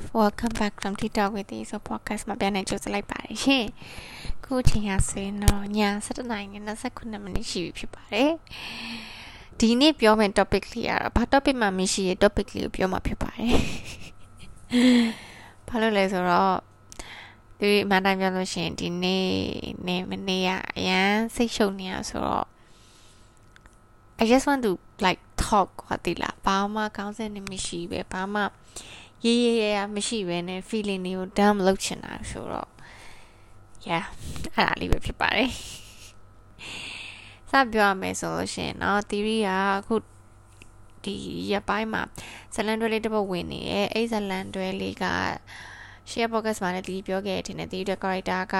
love welcome back from TikTok with you so podcast မှာပြန်နေကြိုးစားလိုက်ပါတယ်ရှင်ခုချိန်ကဆိုရင်တော့ည7:29မိနစ်ရှိပြီဖြစ်ပါတယ်ဒီနေ့ပြောမယ့် topic လေးကတော့ဘာ topic မှမရှိရ topic လေးကိုပြောမှာဖြစ်ပါတယ်ဘာလို့လဲဆိုတော့ဒီမှန်တိုင်းပြောလို့ရှိရင်ဒီနေ့နေ့မနေ့ကအရန်စိတ်ရှုပ်နေရဆိုတော့ I just want to like talk ဟောတိလားဘာမှခေါင်းစဉ်နေမရှိပဲဘာမှ ရေးရေးရရမရှိပဲနဲ့ feeling တွေကို dump လုပ်ချင်တာဆိုတော့ yeah အဲ့ဒါလေးပဲဖြစ်ပါတယ်စပြောရမယ်ဆိုလို့ရှိရင်เนาะ theory ကအခုဒီရက်ပိုင်းမှာဇလန်တွဲလေးတစ်ပုတ်ဝင်နေရဲ့အဲ့ဇလန်တွဲလေးက share podcast မှာလည်းဒီပြောခဲ့တဲ့တဲ့ theory တဲ့ character က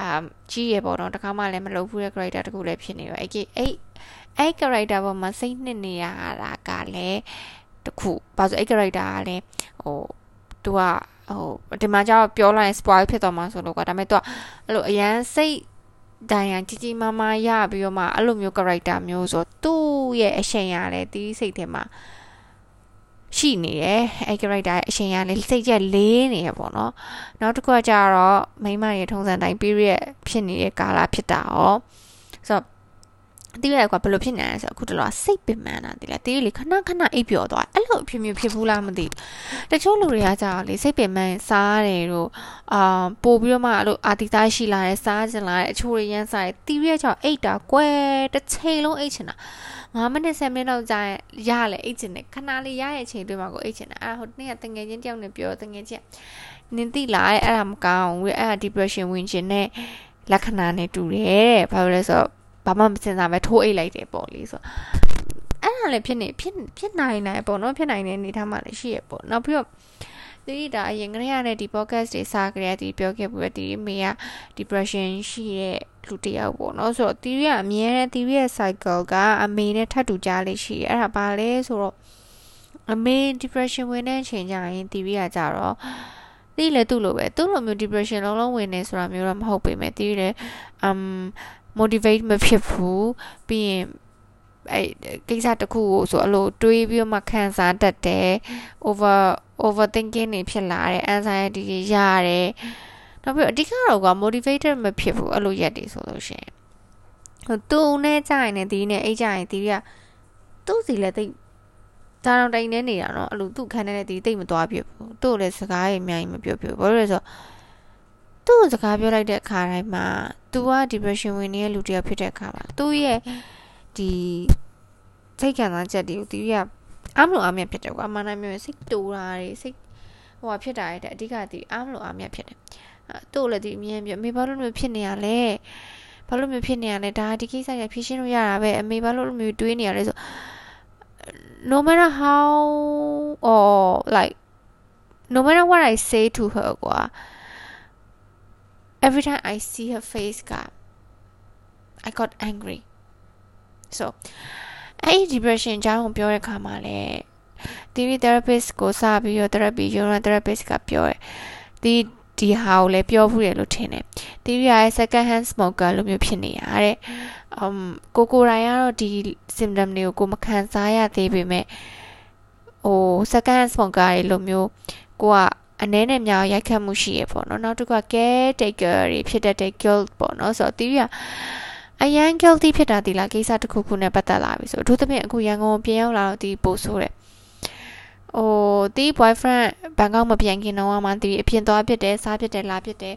အာကြီးရပေါ့နော်တခါမှလည်းမလုပ်ဘူးတဲ့ character တခုလည်းဖြစ်နေရောအဲ့အဲ့အဲ့ character ပေါ်မှာစိတ်နှစ်နေရတာကလည်းတခုဘာလို့အဲ့ character ကလည်း ဟိုသူကဟိုဒီမှာကျတော့ပြောလိုက်ရင် spoil ဖြစ်သွားမှာဆိုလို့ကွာဒါပေမဲ့သူကအဲ့လိုအရန်စိတ်ဒိုင်ရန်ကြီးကြီးမားမားရပြီးတော့မှအဲ့လိုမျိုး character မျိုးဆိုသူ့ရဲ့အရှင်ရလဲတီးစိတ်ထဲမှာရှိနေတယ်အဲ့ character ရဲ့အရှင်ရလဲစိတ်ချက်လေးနေရပေါ့နော်နောက်တစ်ခုကကြတော့မိမရဲ့ထုံးစံတိုင်း period ဖြစ်နေတဲ့ကာလဖြစ်တာရောဆိုတော့ တီးရကွာဘယ်လိုဖြစ်နေလဲဆိုတော့အခုတလောစိတ်ပင်ပန်းတာတီးလားတီးလေခဏခဏအိပ်ပျော်သွားအဲ့လိုအဖြစ်မျိုးဖြစ်ဘူးလားမသိတချို့လူတွေကကြာလေစိတ်ပင်ပန်းစားရတယ်တို့အာပို့ပြီးတော့မှအဲ့လိုအာတီသားရှိလာတယ်စားကျင်လာတယ်အချို့တွေရမ်းစားတယ်တီးရကြောင့်အိတ်တာကွဲတစ်ချိန်လုံးအိတ်ချင်တာ9မိနစ်10မိနစ်လောက်ကြာရလဲအိတ်ချင်တယ်ခဏလေးရရဲ့အချိန်တွေမှာကိုအိတ်ချင်တယ်အဲ့ဟိုနေ့ကတငယ်ချင်းတယောက်နဲ့ပြောတငယ်ချင်းနင်သိလားအဲ့ဒါမကောင်းဘူးအဲ့ဒါ depression ဝင်ခြင်းနဲ့လက္ခဏာနဲ့တူတယ်တဲ့ဘာလို့လဲဆိုတော့ ဘာမှမစင်စားပဲထိုးအိတ်လိုက်တယ်ပေါ့လေဆိုအဲ့ဒါလည်းဖြစ်နေဖြစ်ဖြစ်နိုင်တယ်ပေါ့နော်ဖြစ်နိုင်တဲ့အနေထားမှလည်းရှိရပေါ့နောက်ပြီးတော့ဒီဒါအရင်ကတည်းကလည်းဒီ podcast တွေစကြရတဲ့ပြောခဲ့ပြီးဒီမေက depression ရှိတဲ့လူတယောက်ပေါ့နော်ဆိုတော့ theory ကအမြဲတမ်း theory ရဲ့ cycle ကအမေနဲ့ထပ်တူကြလေးရှိတယ်အဲ့ဒါဘာလဲဆိုတော့အမေ depression ဝင်တဲ့အချိန်ကျရင် theory ကကြတော့သိလေသူ့လိုပဲသူ့လိုမျိုး depression လုံးလုံးဝင်နေဆိုတာမျိုးတော့မဟုတ်ပေမဲ့ theory လည်း um motivate မဖြစ်ဘူးပြီးရင်အဲကိစ္စတစ်ခုကိုဆိုအလိုတွေးပြီးမှခံစားတတ်တယ် over overthinking တွေဖြစ်လာတယ် anxiety တွေရတယ်နောက်ပြီးအဓိကတော့က motivated မဖြစ်ဘူးအဲ့လိုရက်တွေဆိုလို့ရှိရင်ဟိုသူနဲ့ကြာရင်လည်းဒီနဲ့အိတ်ကြာရင်ဒီကသူ့စီလည်းတိတ်ဒါတော့တိုင်နေနေတာနော်အဲ့လိုသူ့ခန်းနေတဲ့ဒီတိတ်မသွားပြဘူးသူ့လည်းစကားကြီးအများကြီးမပြောပြဘူးဘာလို့လဲဆိုတော့သူ့စကားပြောလိုက်တဲ့အခါတိုင်းမှာ तू က depression ဝင်နေတဲ့လူတစ်ယောက်ဖြစ်တဲ့အခါမှာသူ့ရဲ့ဒီစိတ်ခံစားချက်တွေကို तू ကအားမလို့အားမြတ်ဖြစ်တယ်ကွာမနာမျိုးစိတ်တူတာတွေစိတ်ဟိုဟာဖြစ်တာရဲ့အဓိကဒီအားမလို့အားမြတ်ဖြစ်တယ်သူ့လည်းဒီအမြင်ပြမေဘာလို့မျိုးဖြစ်နေရလဲဘာလို့မျိုးဖြစ်နေရလဲဒါဒီကိစ္စရဖြေရှင်းလို့ရတာပဲအမေဘာလို့မျိုးတွေးနေရလဲဆို no matter how or like no matter what I say to her ကွာ every time I see her face က I got angry so အဲ့ depression ကြောင့်ပြောတဲ့ခါမှာလဲ theory therapist ကိုစပြီးတော့ therapy yoga therapist ကပြောတယ်ဒီဒီဟာကိုလည်းပြောဘူးရလို့ထင်တယ်။ theory ရဲ့ second hand smoker လို့မျိုးဖြစ်နေရတဲ့။ um ကိုကိုရိုင်းကတော့ဒီ symptom တွေကိုကိုမခံစားရသေးပေမဲ့ဟို second hand smoker တွေလိုမျိုးကိုက အနည်းနဲ့များရိုက်ခတ်မှုရှိရပေါ့နော်နောက်တစ်ခုက caretaker တွေဖြစ်တဲ့ guilt ပေါ့နော်ဆိုတော့ theory ကအရန် guilty ဖြစ်တာဒီလားကိစ္စတစ်ခုခုနဲ့ပတ်သက်လာပြီဆိုအထူးသဖြင့်အခုရန်ကုန်ပြန်ရောက်လာတော့ဒီပို့ဆိုးတယ်ဟိုတီး boyfriend ဘန်ကောက်မပြန်ခင်တော့မှတီးအပြင်သွားဖြစ်တယ်စားဖြစ်တယ်လာဖြစ်တယ်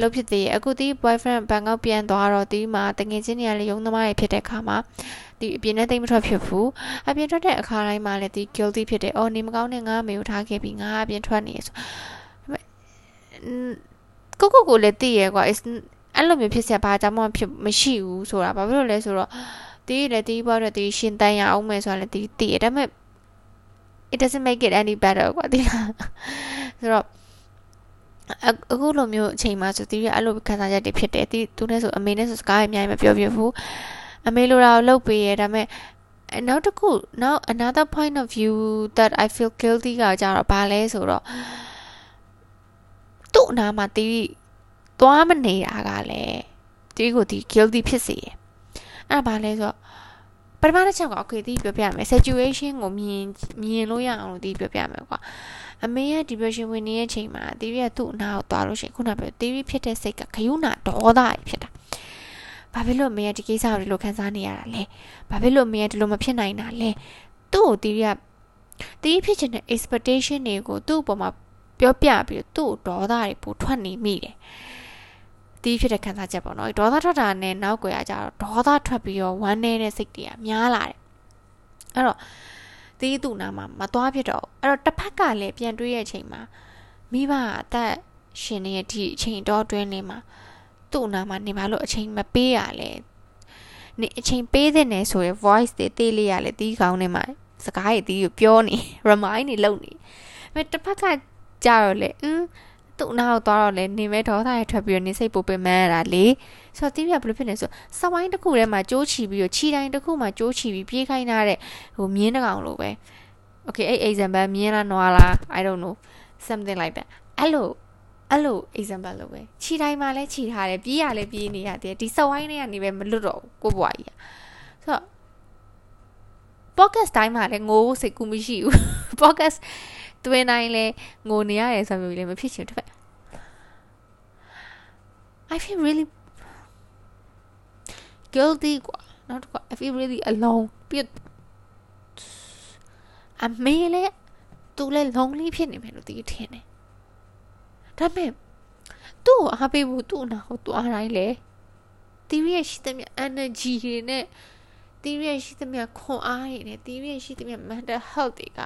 လုပ်ဖြစ်သေးအခုတီး boyfriend ဘန်ကောက်ပြန်သွားတော့တီးမှာတငယ်ချင်းတွေကလည်းရုံသမားတွေဖြစ်တဲ့ခါမှာ ဒီအပြင်နဲ့သိမ့်မထွက်ဖြစ်ဘူးအပြင်ထွက်တဲ့အခါတိုင်းမှာလည်းဒီ guilty ဖြစ်တယ်အော်နေမကောင်းတဲ့ငါမေကိုထားခဲ့ပြီးငါအပြင်ထွက်နေဆိုကိုကိုကိုလည်းသိရကွာအဲ့လိုမျိုးဖြစ်ဆက်ဘာကြောင့်မှဖြစ်မရှိဘူးဆိုတာဘာဖြစ်လို့လဲဆိုတော့တီးလည်းတီးပွားတော့တီးရှင်တန်းရအောင်မယ်ဆိုတာလည်းတီးတီးရဒါပေမဲ့ it doesn't make it any better ကွာဒီလားဆိုတော့အခုလိုမျိုးအချိန်မှာဆိုတီးရအဲ့လိုခံစားချက်တွေဖြစ်တယ်တီးသူနဲ့ဆိုအမေနဲ့ဆိုစကားအများကြီးမပြောပြဘူး အမေလိုတာကိုလုပ်ပေးရဒါပေမဲ့နောက်တစ်ခု now another point of view that i feel guilty ကကြတော့ဘာလဲဆိုတော့သူ့အနာမှာတီးသွားမနေတာကလည်းတီးကိုဒီ guilty ဖြစ်စေတယ်အဲ့ဒါဘာလဲဆိုတော့ပထမတစ်ချက်က okay တီးပြောပြမယ် situation ကိုမြင်မြင်လို့ရအောင်လို့တီးပြောပြမယ်ကွာအမေရဲ့ depression ဝင်နေတဲ့အချိန်မှာတီးရသူ့အနာကိုသွားလို့ရှိရင်ခုနပြောတီးဖြစ်တဲ့စိတ်ကခယုနာဒေါသဖြစ်တာ ဘာဖြစ်လို့အမေကဒီကိစ္စကိုဒီလိုခံစားနေရတာလဲဘာဖြစ်လို့အမေကဒီလိုမဖြစ်နိုင်တာလဲသူ့ကိုတီးရတီးဖြစ်ချင်တဲ့ expectation တွေကိုသူ့အပေါ်မှာပြောပြပြီးသူ့ဒေါသတွေပိုထွက်နေမိတယ်တီးဖြစ်တဲ့ခံစားချက်ပေါ့နော်ဒေါသထွက်တာနဲ့နောက်ွယ်ကကြတော့ဒေါသထွက်ပြီးတော့ဝမ်းနေတဲ့စိတ်တွေကများလာတယ်အဲ့တော့တီးသူ့နာမှာမသွားဖြစ်တော့အဲ့တော့တစ်ဖက်ကလည်းပြန်တွေးရဲ့အချိန်မှာမိဘအသက်ရှင်နေရဲ့ဒီအချိန်တော့တွင်းလေးမှာ သူ့နာမှာနေပါလို့အချိန်မပေးရလဲနေအချိန်ပေးတဲ့နယ်ဆိုရင် voice တွေတေးလေးရလဲတီးကောင်းနေမှာစကားတွေတီးကိုပြောနေ remind နေလုပ်နေအဲတစ်ဖက်ကကြတော့လေอืมသူ့နာကိုသွားတော့လေနေမဲဒေါသရထွက်ပြီးတော့နေစိတ်ပိုပင်မရတာလေဆိုတော့တီးပြဘယ်လိုဖြစ်နေဆိုစဝိုင်းတစ်ခုထဲမှာကြိုးချီပြီးတော့ခြီတိုင်းတစ်ခုမှာကြိုးချီပြီးပြေးခိုင်းထားတဲ့ဟိုမြင်းတကောင်လိုပဲ okay အဲ့ example မြင်းလားနွားလား i don't know something like that အဲ့လို အဲ့လို example လိုပဲခြီတိုင်းမှာလည်းခြီထားတယ်ပြေးရလည်းပြေးနေရတယ်ဒီစဝိုင်းထဲကနေပဲမလွတ်တော့ကိုဘွားကြီးဆိုတော့ podcast တိုင်းမှာလည်းငိုးစိတ်ကူမရှိဘူး podcast တွင်တိုင်းလဲငိုနေရတယ်ဆိုမျိုးလည်းမဖြစ်ချင်တစ်ဖက် I feel really guilty กว่าနောက်တစ်ခါ I feel really alone ပြီးအမေလည်းသူလည်း lonely ဖြစ်နေမယ်လို့တီးထင်တယ် ဒါပေမဲ့သူ့ကိုအားပေးဖို့သူ့အနာကိုတွားတိုင်းလေတီးရဲ့ရှိတဲ့မြ energy တွေနဲ့တီးရဲ့ရှိတဲ့မြခွန်အားတွေနဲ့တီးရဲ့ရှိတဲ့မြ mental health တွေက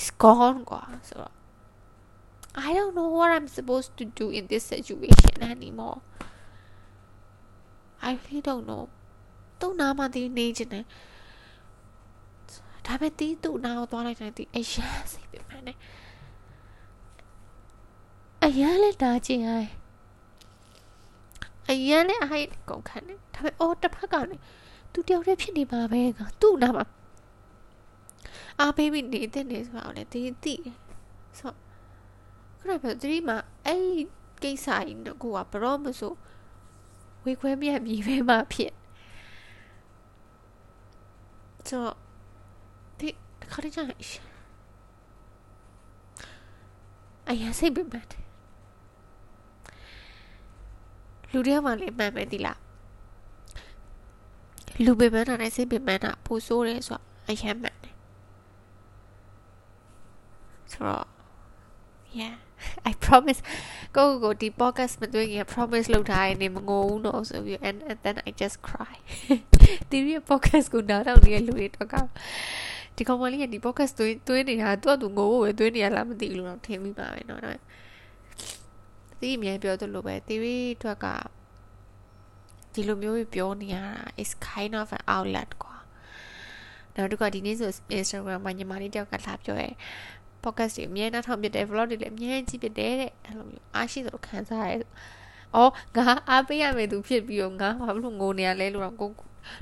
is gone กว่าဆိုတော့ I don't know what I'm supposed to do in this situation anymore I really don't know သူ့နားမှာဒီနေချင်တယ်ဒါပေမဲ့တီးသူ့နားကိုသွားလိုက်တယ်ဒီအရန်စိတ်ပြမှန်းတယ် အရန်လည်းနာကျင်ရအရန်လည်းအိုက်ကုန်ခံတယ်ဒါပေမဲ့အော်တစ်ဖက်ကလည်းသူတယောက်တည်းဖြစ်နေမှာပဲကသူ့နားမှာအားပေးပြီးနေတဲ့နေဆိုတော့လေဒီတိဆိုခရပဲဒီမှာအဲ့ကိစ္စကြီးတော့ကိုကဘရောမဆိုဝေခွဲမြတ်ပြီးပဲမှဖြစ်ဆိုဒီခါရကြအရင်စိတ်ပြတ်တယ် လူတယောက်မှလည်းမှန်မယ်ဒီလားလူပေမှန်းတာနဲ့စိတ်ပေမှန်းတာပိုဆိုးတယ်ဆိုတော့အရင်မှန်တယ်ဆိုတော့ yeah I promise ကိုကိုဒီ podcast မတွေ့ခင် promise လုပ်ထားရင်နေမငိုဘူးတော့ဆိုပြီး and, and then I just cry ဒီရဲ့ podcast ကိုနားထောင်နေတဲ့လူတွေတော့ကဒီကောင်မလေးကဒီ podcast သွင်းသွင်းနေတာသူ့အတူငိုဖို့ပဲသွင်းနေရလားမသိဘူးလို့တော့ထင်မိပါပဲเนาะ ဒါပေမဲ့ဒီအမြဲပြောသလိုပဲ theory အတွက်ကဒီလိုမျိုးပြောနေရတာ is kind of an outlet ကွာနောက်တစ်ခါဒီနေ့ဆို Instagram မှာညီမလေးတယောက်ကလာပြောရဲ podcast တွေအများနဲ့ထောင်ပြတယ် vlog တွေလည်းအများကြီးပြတယ်တဲ့အဲ့လိုမျိုးအားရှိသလိုခံစားရဲ။အော်ငါအားပေးရမယ်သူဖြစ်ပြီးတော့ငါဘာလို့ငိုနေရလဲလို့တော့ကို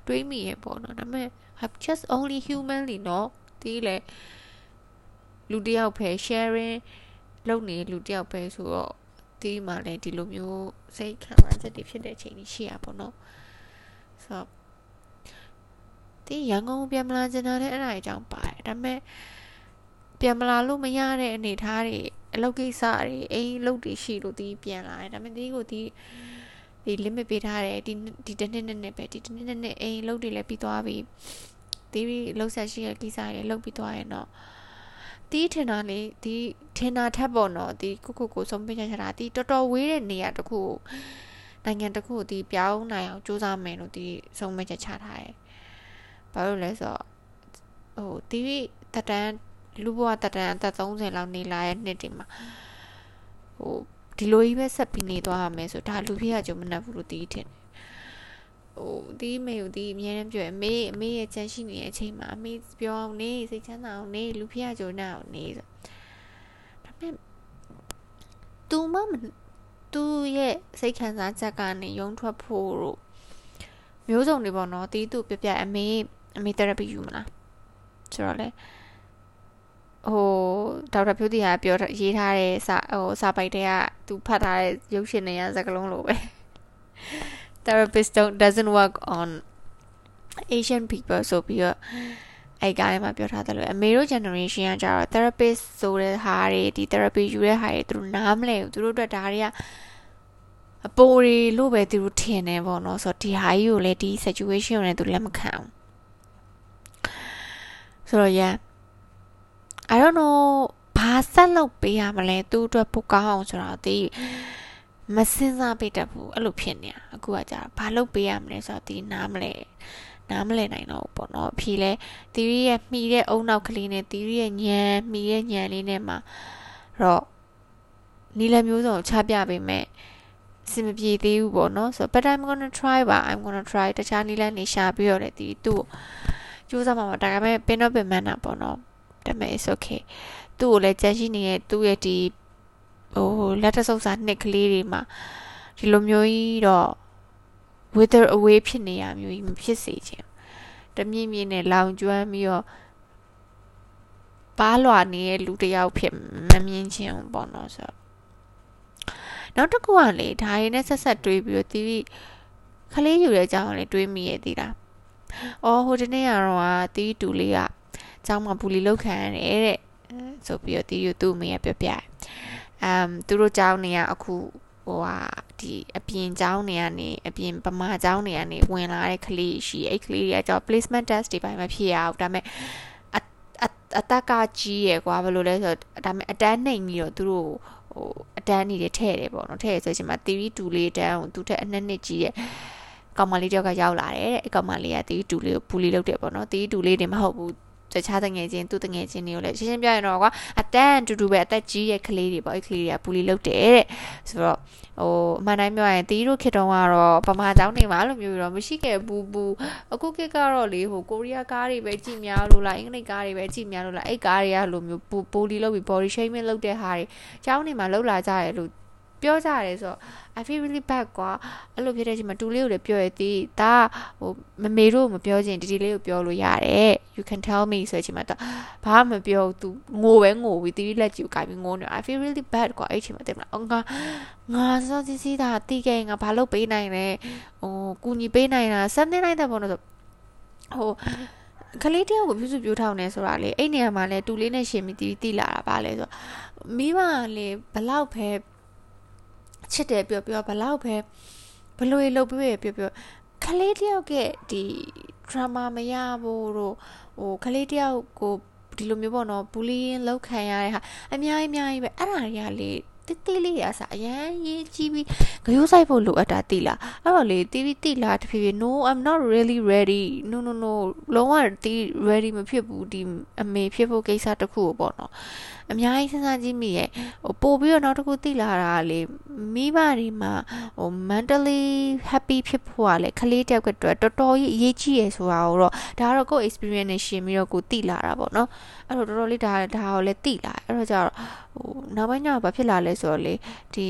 တွေးမိရဲ့ပေါ့နော်။ဒါပေမဲ့ I'm just only humanly နော်ဒီလေလူတယောက်ပဲ sharing လုပ်နေလူတယောက်ပဲဆိုတော့ ဒီမှာလည်းဒီလိုမျိုးစိတ်ခံစားချက်တွေဖြစ်တဲ့အချိန်ကြီးရှိရပါတော့။ဆိုတော့ဒီရန်ကုန်ပြန်မလာချင်တာလည်းအဲ့ဒါအကြောင်းပါတယ်။ဒါပေမဲ့ပြန်မလာလို့မရတဲ့အနေအထားတွေအလုပ်ကိစ္စတွေအိမ်လုပ်တွေရှိလို့ဒီပြန်လာတယ်ဒါပေမဲ့ဒီကိုဒီဒီ limit ပေးထားတယ်ဒီဒီတစ်နှစ်နဲ့နဲ့ပဲဒီတစ်နှစ်နဲ့နဲ့အိမ်လုပ်တွေလည်းပြီးသွားပြီဒီလောက်ဆက်ရှိတဲ့ကိစ္စတွေလုပ်ပြီးသွားရင်တော့ ဒီထင်တာလေဒီထင်တာထက်ပေါ့နော်ဒီကုကုကိုဆုံးဖြတ်ချက်ချတာဒီတော်တော်ဝေးတဲ့နေရာတခုနိုင်ငံတခုဒီပြောင်းနိုင်အောင်စူးစမ်းမယ်လို့ဒီဆုံးဖြတ်ချက်ချထားတယ်ဘာလို့လဲဆိုတော့ဟိုဒီတတန်းလူဘဝတတန်အသက်30လောက်နေလာတဲ့နှစ်တွေမှာဟိုဒီလိုကြီးပဲဆက်ပြီးနေသွားရမယ်ဆိုဒါလူဖြစ်ရကြုံမနှက်ဘူးလို့တီးထင်တယ် ဟိုဒီမေကိုဒီအမြဲတမ်းပြောအမေအမေရဲ့ချမ်းရှိနေတဲ့အချိန်မှာအမေပြောအောင်နေစိတ်ချမ်းသာအောင်နေလူဖြစ်ရကြုံနဲ့အောင်နေဆိုဒါပေမဲ့ तू မမသူရဲ့စိတ်ခံစားချက်ကနေယုံထွက်ဖို့တို့မျိုးစုံတွေပေါ့နော်တီးသူပြပြအမေအမေ therapy ယူမလားဆိုတော့လေဟိုဒေါက်တာဖြိုးတီဟာပြောရေးထားတဲ့စာဟိုစာပိုက်တွေကသူဖတ်ထားတဲ့ရုပ်ရှင်တွေကစကားလုံးလိုပဲ therapist don't doesn't work on Asian people ဆိုပြီးတော့အဲ့ကားထဲမှာပြောထားတယ်လို့အမေတို့ generation ကကြတော့ therapist ဆိုတဲ့ဟာတွေဒီ therapy ယူတဲ့ဟာတွေသူတို့နားမလဲဘူးသူတို့အတွက်ဒါတွေကအပိုတွေလို့ပဲသူတို့ထင်တယ်ပေါ့နော်ဆိုတော့ဒီဟာကြီးကိုလည်းဒီ situation ကိုလည်းသူလက်မခံဘူးဆိုတော့ yeah I don't know ဘာဆက်လုပ်ပေးရမလဲသူ့အတွက်ပိုကောင်းအောင်ဆိုတော့ဒီ မစင်စားပေးတတ်ဘူးအဲ့လိုဖြစ်နေတာအခုကကြာဘာလုပ်ပေးရမလဲဆိုတော့ဒီနားမလဲနားမလဲနိုင်တော့ဘူးပေါ့နော်အဖြေလဲတီရီရဲ့မှီတဲ့အုံနောက်ကလေးနဲ့တီရီရဲ့ညံမှီတဲ့ညံလေးနဲ့မှာတော့နီလမျိုးစုံချပြပေးမယ်စင်မပြေသေးဘူးပေါ့နော်ဆိုတော့ but I'm going to try ပါ I'm going to try တခြားနီလနေရှာပြီးတော့လေတီသူ့စူးစမ်းမှာပါဒါပေမဲ့ပင်တော့ပင်မန်းတာပေါ့နော်ဒါပေမဲ့ it's okay သူ့ကိုလည်းကြက်ရှိနေတဲ့သူ့ရဲ့ဒီ ဟိုလက်တဆုပ်စာနှစ်ကလေးတွေမှာဒီလိုမျိုးကြီးတော့ wither away ဖြစ်နေရမျိုးကြီးမဖြစ်စေချင်တမြင့်မြင့်နဲ့လောင်ကျွမ်းပြီးတော့ပါလွာနေတဲ့လူတယောက်ဖြစ်မမြင်ချင်ဘူးပေါ့နော်ဆိုတော့နောက်တစ်ခုကလေဒါရင်းနဲ့ဆက်ဆက်တွေးပြီးတော့တီးပြီးခလေးယူတဲ့အကြောင်းလေးတွေးမိရဲ့တီးတာ။အော်ဟိုတနေ့ကတော့တီးတူလေးကကျောင်းမှာဘူလီလောက်ခံရတယ်တဲ့ဆိုပြီးတော့တီးယူသူ့အမေကပြောပြ။ အမ်သူတို့ကျောင်းနေကအခုဟိုဟာဒီအပြင်ကျောင်းတွေကနေအပြင်ပမာကျောင်းတွေကနေဝင်လာတဲ့ကလေးရှိအဲ့ကလေးတွေကကြော placement test တွေပိုင်းမဖြစ်ရဘူးဒါပေမဲ့အတက်ကကြီးရယ်ကွာဘယ်လိုလဲဆိုတော့ဒါပေမဲ့အတန်းနှိမ်ပြီးတော့သူတို့ဟိုအတန်းနေတယ်ထဲ့တယ်ပေါ့နော်ထဲ့ရဆိုရှင်မှာ theory 2လေးတန်းကိုသူထက်အနှစ်နှစ်ကြီးရဲ့ကောင်မလေးတယောက်ကရောက်လာတယ်တဲ့အဲ့ကောင်မလေးက theory 2လေးကိုပူလီလုပ်တယ်ပေါ့နော် theory 2လေးတင်မဟုတ်ဘူး တခြားတငယ်ချင်းသူတငယ်ချင်းတွေကိုလည်းရှင်းရှင်းပြရင်တော့ကွာအတန်းတူတူပဲအသက်ကြီးရဲ့ကလေးတွေပေါ့အဲ့ကလေးတွေကပူလီလုပ်တယ်တဲ့ဆိုတော့ဟိုအမှန်တိုင်းပြောရရင်တီးတို့ခေတ်တုန်းကတော့ပမာကျောင်းနေမှာအဲ့လိုမျိုးတော့မရှိခဲ့ဘူးဘူးအခုခေတ်ကတော့လေဟိုကိုရီးယားကားတွေပဲကြည့်များလို့လားအင်္ဂလိပ်ကားတွေပဲကြည့်များလို့လားအဲ့ကားတွေကလိုမျိုးပိုလီလုပ်ပြီး body shaming လုပ်တဲ့ဟာတွေကျောင်းနေမှာလောက်လာကြရလို့ ပြောကြတယ်ဆိုတော့ I feel really bad ကွာအဲ့လိုဖြစ်တဲ့အချိန်မှာတူလေးကိုလည်းပြောရသည်ဒါဟိုမမေတို့မပြောချင်ဒီဒီလေးကိုပြောလို့ရတယ် you can tell me ဆိုတဲ့အချိန်မှာတော့ဘာမှမပြောသူငိုပဲငိုပြီးတီးလက်ကြည့်ကိုကြိုက်ပြီးငိုနေ I feel really bad ကွာအဲ့အချိန်မှာတင်မလားငါငါစောစီစီတာတီးခဲ့ငါဘာလုပ်ပေးနိုင်လဲဟိုကူညီပေးနိုင်တာစနေလိုက်တဲ့ပုံတော့ဟိုကလေးတယောက်ကိုပြုစုပြောထောင်နေဆိုတာလေအဲ့နေရာမှာလဲတူလေးနဲ့ရှင်ပြီးတီးတီးလာတာပါလေဆိုမိမလေဘလောက်ပဲ ချစ်တယ်ပြောပြောဘလောက်ပဲဘလို့ရလုပ်ပြီးပြောပြောခလေးတယောက်ကဒီ drama မရဘူးတို့ဟိုခလေးတယောက်ကိုဒီလိုမျိုးပေါ့နော် bullying လောက်ခံရတဲ့ဟာအများကြီးအများကြီးပဲအဲ့ဒါတွေကလေ တိတိလေးရစားအရန်ရေးကြည့်ပြီးဂယိုးဆိုင်ဖို့လိုအပ်တာတိလားအဲ့တော့လေတီးပြီးတိလားတဖြည်းဖြည်း no i'm not really ready no no no လုံးဝတီး ready မဖြစ်ဘူးဒီအမေဖြစ်ဖို့ကိစ္စတခုပေါ့နော်အများကြီးစဉ်းစားကြည့်မိရဲ့ဟိုပို့ပြီးတော့နောက်တစ်ခုသိလာတာလေမိဘတွေမှာဟို mentally happy ဖြစ်ဖို့ကလေကလေးတယောက်အတွက်တော်တော်ကြီးအရေးကြီးရယ်ဆိုတာကိုတော့ဒါကတော့ကိုယ့် experience နဲ့ရှင်ပြီးတော့ကိုသိလာတာပေါ့နော် အဲ့တော့တော်တော်လေးဒါဒါကိုလည်းသိလာအဲ့တော့ကျတော့ဟိုနောက်ပိုင်းကျတော့ဘာဖြစ်လာလဲဆိုတော့လေဒီ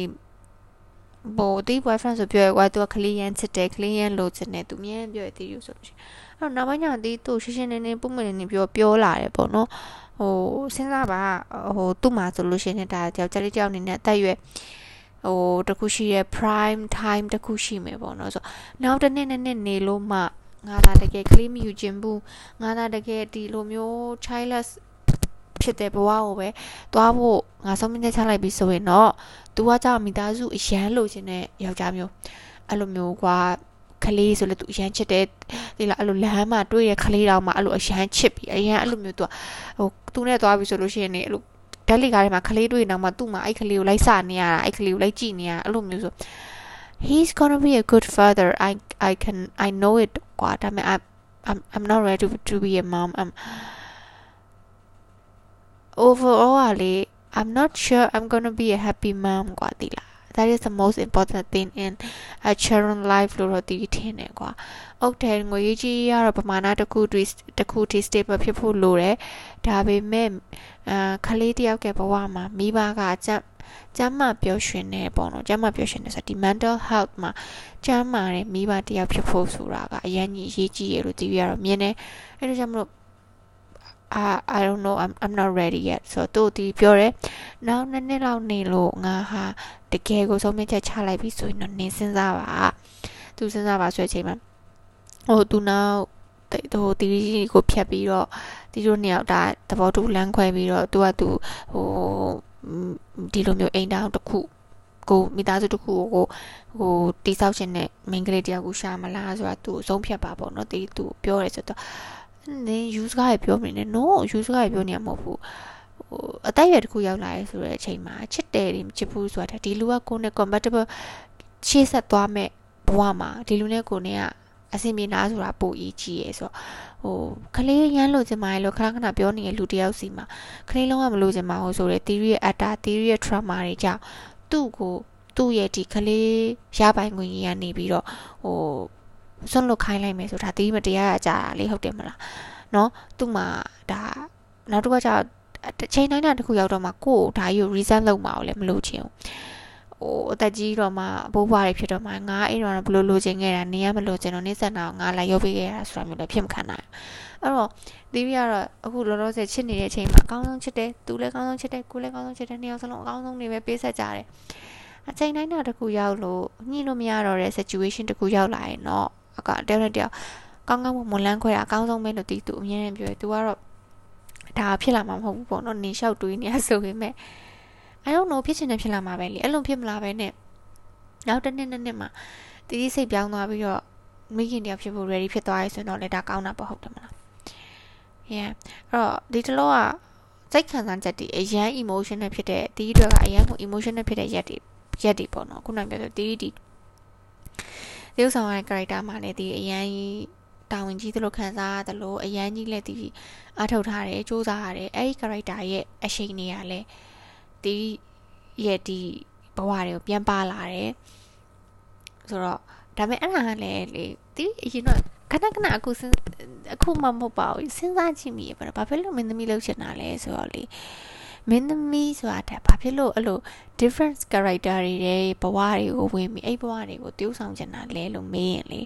ဘောဒီ boyfriend ဆိုပြောရကွာသူကကလေးရန်ချစ်တယ်ကလေးရန်လိုချင်တယ်သူမြဲပြောရသေးရဆိုလို့ရှိရင်အဲ့တော့နောက်ပိုင်းကျတော့ဒီသူရှင်းရှင်းလင်းလင်းပုံမှန်နေပြောပြောလာတယ်ပေါ့နော်ဟိုစဉ်းစားပါဟိုသူ့မှာဆိုလို့ရှိရင်ဒါတယောက်ကြလေးတယောက်အနေနဲ့အသက်ရွယ်ဟိုတခုရှိရဲ့ prime time တခုရှိမယ်ပေါ့နော်ဆိုနောက်တစ်နှစ်နှစ်နှစ်နေလို့မှငါသာတကယ် claim ယူခြင်းဘူးငါသာတကယ်ဒီလိုမျိုး childless ဖြစ်တဲ့ဘဝကိုပဲသွားဖို့ငါဆုံးမချက်ချလိုက်ပြီဆိုရင်တော့ तू ကကြောင့်မိသားစုအရန်လိုချင်တဲ့ယောက်ျားမျိုးအဲ့လိုမျိုးကွာကလေးဆိုလည်းသူအရန်ချစ်တယ်ဒီလားအဲ့လိုလမ်းမှာတွေ့ရကလေးတောင်မှအဲ့လိုအရန်ချစ်ပြီးအရန်အဲ့လိုမျိုးသူကဟိုသူနဲ့သွားပြီဆိုလို့ရှိရင်ねအဲ့လိုဓာတ်လီကားထဲမှာကလေးတွေ့နေတော့မှသူ့မှာအဲ့ကလေးကိုလိုက်စနေရတာအဲ့ကလေးကိုလိုက်ကြည့်နေရအဲ့လိုမျိုးဆို he's going to be a good father i i can i know it ကွာဒါပေမဲ့ i'm i'm i'm not ready to, to be a mom i'm overall လေ i'm not sure i'm going to be a happy mom ကွာဒီလား that is the most important thing in a children life လို့တော့ဒီထင်တယ်ကွာ။အုတ်တယ်ငွေကြီးရတော့ပမာဏတစ်ခုတစ်ခုထိ stable ဖြစ်ဖို့လိုတယ်။ဒါပေမဲ့အာခလေးတယောက်ကဘဝမှာမိဘကအကြကျမ်းမာပျော်ရွှင်နေပေါ့နော်ကျမ်းမာပျော်ရွှင်နေဆိုဒီ mental health မှာကျမ်းမာတဲ့မိဘတယောက်ဖြစ်ဖို့ဆိုတာကအရင်ကြီးရေးကြည့်ရလို့ဒီရတော့မြင်တယ်အဲဒါကြောင့်မလို့ I I don't know I'm I'm not ready yet ဆိုတော့သူဒီပြောတယ်နောက်နှစ်နှစ်လောက်နေလို့ငါဟာတကယ်ကိုဆုံးဖြတ်ချက်ချလိုက်ပြီဆိုရင်တော့နင်းစဉ်းစားပါသူစဉ်းစားပါဆိုတဲ့အချိန်မှာဟိုသူနောက်ဟိုတီရီကိုဖြတ်ပြီးတော့တီတို့နှစ်ယောက်ဒါသဘောတူလမ်းခွဲပြီးတော့သူကသူဟိုဒီလိုမျိုးအိမ်တောင်တစ်ခုကိုမိသားစုတစ်ခုကိုဟိုတိဆောက်ခြင်းနဲ့မိန်းကလေးတယောက်ကိုရှာမလားဆိုတာသူအဆုံးဖြတ်ပါပေါ့နော်တီသူပြောတယ်ဆိုတော့ နင်း use ကားရပြောနေတယ် no use ကားရပြောနေမှာမဟုတ်ဘူးဟိုအတိုက်ရွယ်တစ်ခုရောက်လာရဲဆိုတဲ့အချိန်မှာချစ်တယ်တွေမချစ်ဘူးဆိုတာဒီလူကကိုယ်နဲ့ compatible ရှေ့ဆက်သွားမဲ့ဘဝမှာဒီလူနဲ့ကိုယ်နဲ့ကအဆင်ပြေလားဆိုတာပိုအရေးကြီးရဲဆိုတော့ဟိုကလေးရမ်းလို့ချင်ပါလေလို့ခဏခဏပြောနေတဲ့လူတယောက်စီမှာကလေးလုံးဝမလို့ချင်ပါဘူးဆိုတဲ့ theory ရဲ့ atta theory ရဲ့ trauma တွေကြောင့်သူ့ကိုသူ့ရဲ့ဒီကလေးရပိုင်ခွင့်ကြီးကနေပြီးတော့ဟို စွန့်လွတ်ခိုင်းလိုက်မယ်ဆိုတာဒီမတရားအကြတာလေးဟုတ်တယ်မလားเนาะသူ့မှာဒါနောက်တစ်ခါကျတစ်ချိန်တိုင်းတစ်ခုရောက်တော့မှကိုယ်ဒါကြီးကို reason လုပ်မှာလည်းမလုပ်ချင်ဘူးဟိုအသက်ကြီးတော့မှဘိုးဘွားတွေဖြစ်တော့မှငါအဲ့တော့ဘလို့လိုချင်ခဲ့တာနေရမလိုချင်တော့နေဆက်နာငါလာရောက်ပေးခဲ့ရတာဆိုတာမျိုးလည်းဖြစ်မခံနိုင်အဲ့တော့ဒီပြကတော့အခုလောလောဆယ်ချစ်နေတဲ့အချိန်မှာအကောင်းဆုံးချစ်တယ်သူလည်းအကောင်းဆုံးချစ်တယ်ကိုလည်းအကောင်းဆုံးချစ်တယ်နှစ်ယောက်စလုံးအကောင်းဆုံးနေပဲပေးဆက်ကြတယ်အချိန်တိုင်းတော့တခုရောက်လို့ညှိလို့မရတော့တဲ့ situation တခုရောက်လာရင်တော့ အကတယောက်နဲ့တယောက်ကောင်းကောင်းမွန်လန်းခွဲတာအကောင်းဆုံးပဲလို့တီးသူအမြဲတမ်းပြောတယ်သူကတော့ဒါဖြစ်လာမှာမဟုတ်ဘူးပေါ့နော်နေလျှောက်တွေးနေရဆိုပေမဲ့ I don't know ဖြစ်ချင်တယ်ဖြစ်လာမှာပဲလေအဲ့လိုဖြစ်မလာပဲနဲ့နောက်တစ်နှစ်နှစ်နှစ်မှာတီးတီးစိတ်ပြောင်းသွားပြီးတော့မိခင်တယောက်ဖြစ်ဖို့ ready ဖြစ်သွားရဲဆိုတော့လည်းဒါကောင်းတာပေါ့ဟုတ်တယ်မလား yeah အဲ့တော့ဒီတလောကစိတ်ခံစားချက်တွေအရန် emotional ဖြစ်တဲ့တီးတွေကအရန်ကို emotional ဖြစ်တဲ့ရက်တွေရက်တွေပေါ့နော်ခုနကပြောဆိုတီးတီး ဒီဥဆောင်ရဲ့ character မှာလည်းဒီအရန်တာဝန်ကြီးသလိုခံစားရတယ်လို့အရန်ကြီးလည်းဒီအထောက်ထားတယ်စူးစမ်းရတယ်အဲ့ဒီ character ရဲ့အရှိန်တွေကလည်းဒီရဲ့ဒီဘဝတွေကိုပြန်ပါလာတယ်ဆိုတော့ဒါပေမဲ့အဲ့ဒါကလည်းလေဒီအရင်တော့ခဏခဏအခုစဉ်အခုမှမဟုတ်ပါဘူးစဉ်းစားကြည့်မိရပါတော့ဘာဖြစ်လို့မင်းသမီးလုပ်ချင်တာလဲဆိုတော့လေ မင်းသမီးဆိုတာတဲ့ဘာဖြစ်လို့အဲ့လို different character တွေရဲ့ဘဝတွေကိုဝင်ပြီးအဲ့ဘဝတွေကိုတိုးဆောင်ချင်တာလဲလို့မေးရင်လေ